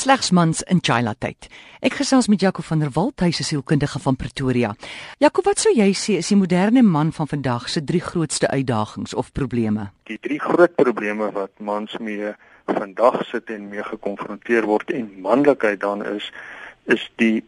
Slegs mans in Chila tyd. Ek gesels met Jaco van der Walt, hy is sielkundige van Pretoria. Jaco, wat sou jy sê is die moderne man van vandag se drie grootste uitdagings of probleme? Die drie groot probleme wat mans mee vandag sit en mee gekonfronteer word en manlikheid dan is is die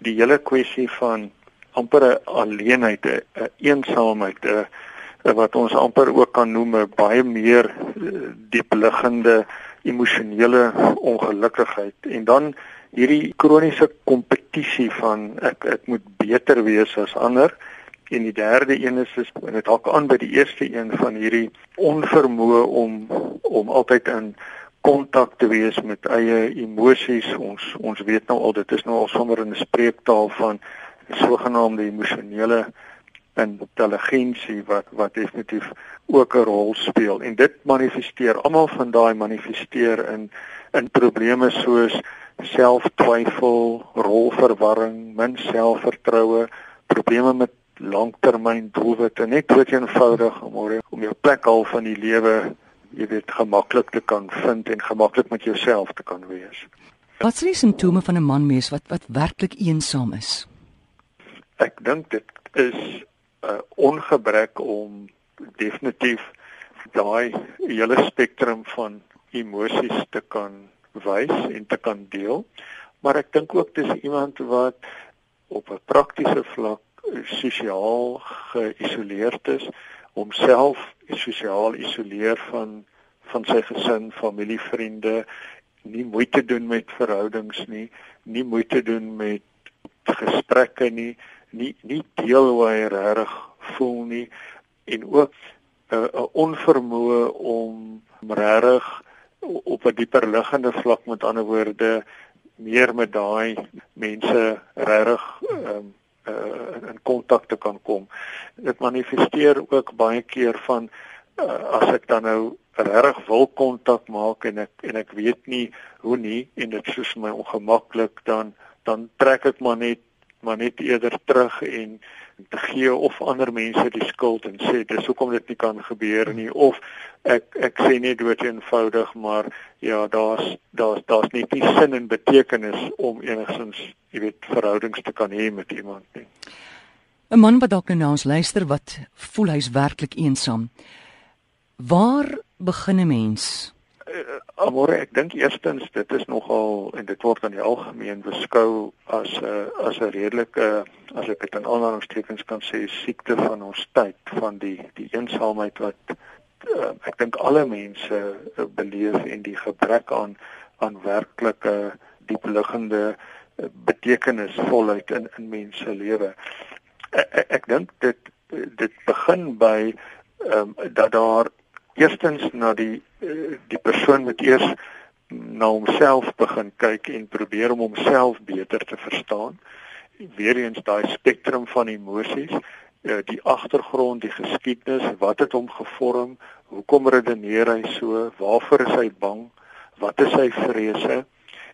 die hele kwessie van amper alleenheid, 'n eensaamheid, 'n wat ons amper ook kan noem 'n baie meer eh, diepliggende emosionele ongelukkigheid. En dan hierdie kroniese kompetisie van ek ek moet beter wees as ander. En die derde een is is en dit dalk aan by die eerste een van hierdie onvermoë om om altyd in kontak te wees met eie emosies. Ons ons weet nou al dit is nou al sommer in 'n spreektaal van sogenaamde emosionele intelligensie wat wat definitief ook 'n rol speel en dit manifesteer almal van daai manifesteer in in probleme soos selftwyfel, rolverwarring, min selfvertroue, probleme met langtermyn doelwitte, net dood eenvoudig om om jou plek al van die lewe jy weet gemaklik te kan vind en gemaklik met jouself te kan wees. Wat die simptome van 'n man mens wat wat werklik eensaam is? Ek dink dit is uh, ongebrek om definitief daai hele spektrum van emosies te kan wys en te kan deel. Maar ek dink ook dis iemand wat op 'n praktiese vlak sosiaal geïsoleerd is, homself sosiaal isoleer van van sy gesin, familie, vriende, nie moeite doen met verhoudings nie, nie moeite doen met gesprekke nie, nie nie deel hoe hy regtig voel nie en ook 'n uh, 'n onvermoë om regtig op 'n dieper liggende vlak met ander woorde meer met daai mense regtig um, uh, in kontak te kan kom. Dit manifesteer ook baie keer van uh, as ek dan nou regtig wil kontak maak en ek en ek weet nie hoe nie en dit is my ongemaklik dan dan trek ek maar net maar net eerder terug en te gee of ander mense die skuld en sê dis hoekom dit nie kan gebeur nie of ek ek sê net dood eenvoudig maar ja daar's daar's daar's nie sin en betekenis om enigsins jy weet verhoudings te kan hê met iemand nie. 'n man wat dalk nou na ons luister wat voel hy's werklik eensaam waar begin 'n mens amore ek dink eerstens dit is nogal en dit word aan die algemeen beskou as 'n uh, as 'n redelike as ek dit in aanhalingstekens kan sê siekte van ons tyd van die die eensaamheid wat uh, ek dink alle mense uh, beleef en die gebrek aan aan werklike diepliggende uh, betekenisvolheid in in mense lewe. Ek, ek, ek dink dit dit begin by um, dat daar eerstens na die eh, die persoon moet eers na homself begin kyk en probeer om homself beter te verstaan. Weereens daai spektrum van emosies, eh, die agtergrond, die geskiedenis, wat het hom gevorm? Hoekom redeneer hy so? Waarvoor is hy bang? Wat is sy vrese?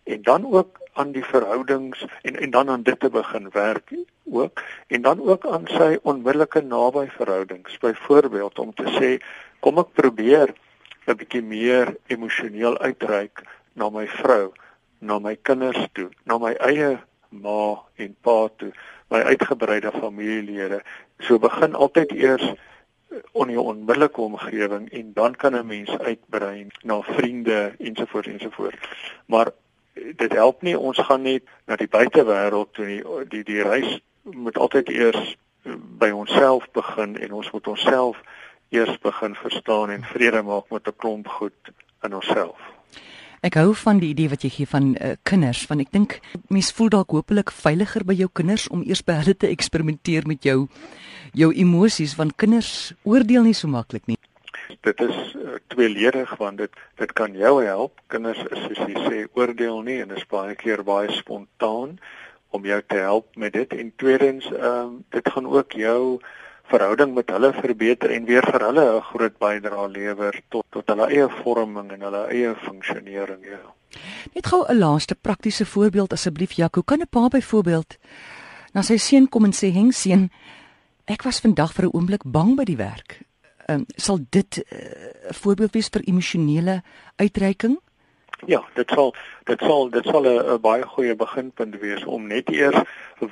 En dan ook aan die verhoudings en en dan aan dit te begin werk ook en dan ook aan sy onmiddellike naby verhoudings. Byvoorbeeld om te sê kom ek probeer 'n bietjie meer emosioneel uitreik na my vrou, na my kinders toe, na my eie ma en pa toe, my uitgebreide familielede. So begin altyd eers in jou onmiddellike omgewing en dan kan 'n mens uitbrei na vriende ensovoorts ensovoorts. Maar dit help nie ons gaan net na die buitewêreld toe nie. Die die reis moet altyd eers by onsself begin en ons moet onsself eers begin verstaan en vrede maak met 'n klomp goed in onsself. Ek hou van die idee wat jy gee van uh, kinders, want ek dink mense voel dalk hopelik veiliger by jou kinders om eers by hulle te eksperimenteer met jou jou emosies want kinders oordeel nie so maklik nie. Dit is uh, tweeledig want dit dit kan jou help. Kinders is soos jy sê oordeel nie en is baie keer baie spontaan om jou te help met dit en tweedens ehm um, dit gaan ook jou verhouding met hulle verbeter en weer vir hulle 'n groot bydrae lewer tot tot hulle eie vorming en hulle eie funksionering ja. Net gou 'n laaste praktiese voorbeeld asseblief Jaco, kan 'n pa byvoorbeeld na sy seun kom en sê: "Heng seun, ek was vandag vir 'n oomblik bang by die werk." Ehm um, sal dit 'n uh, voorbeeld wees vir emosionele uitreiking? Ja, dit sal dit sal dit sal 'n baie goeie beginpunt wees om net eers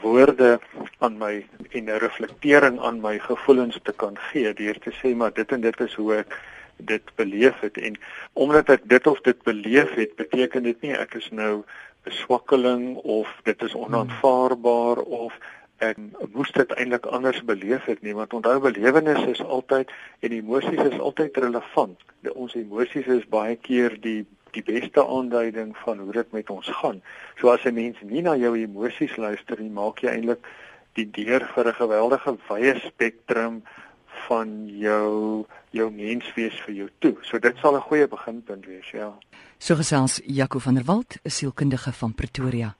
woorde aan my en 'n reflektering aan my gevoelens te kan gee deur te sê maar dit en dit is hoe ek dit beleef het en omdat ek dit of dit beleef het beteken dit nie ek is nou 'n swakkeling of dit is onaanvaarbaar of ek moes dit eintlik anders beleef het nie want onthou belewenis is altyd en emosies is altyd relevant. De, ons emosies is baie keer die die beste aanduiding van hoe dit met ons gaan. So as 'n mens nie na jou emosies luister nie, maak jy eintlik die deur vir 'n geweldige wye spektrum van jou jou menswees vir jou toe. So dit sal 'n goeie beginpunt wees, ja. So gesels Jaco van der Walt, 'n sielkundige van Pretoria.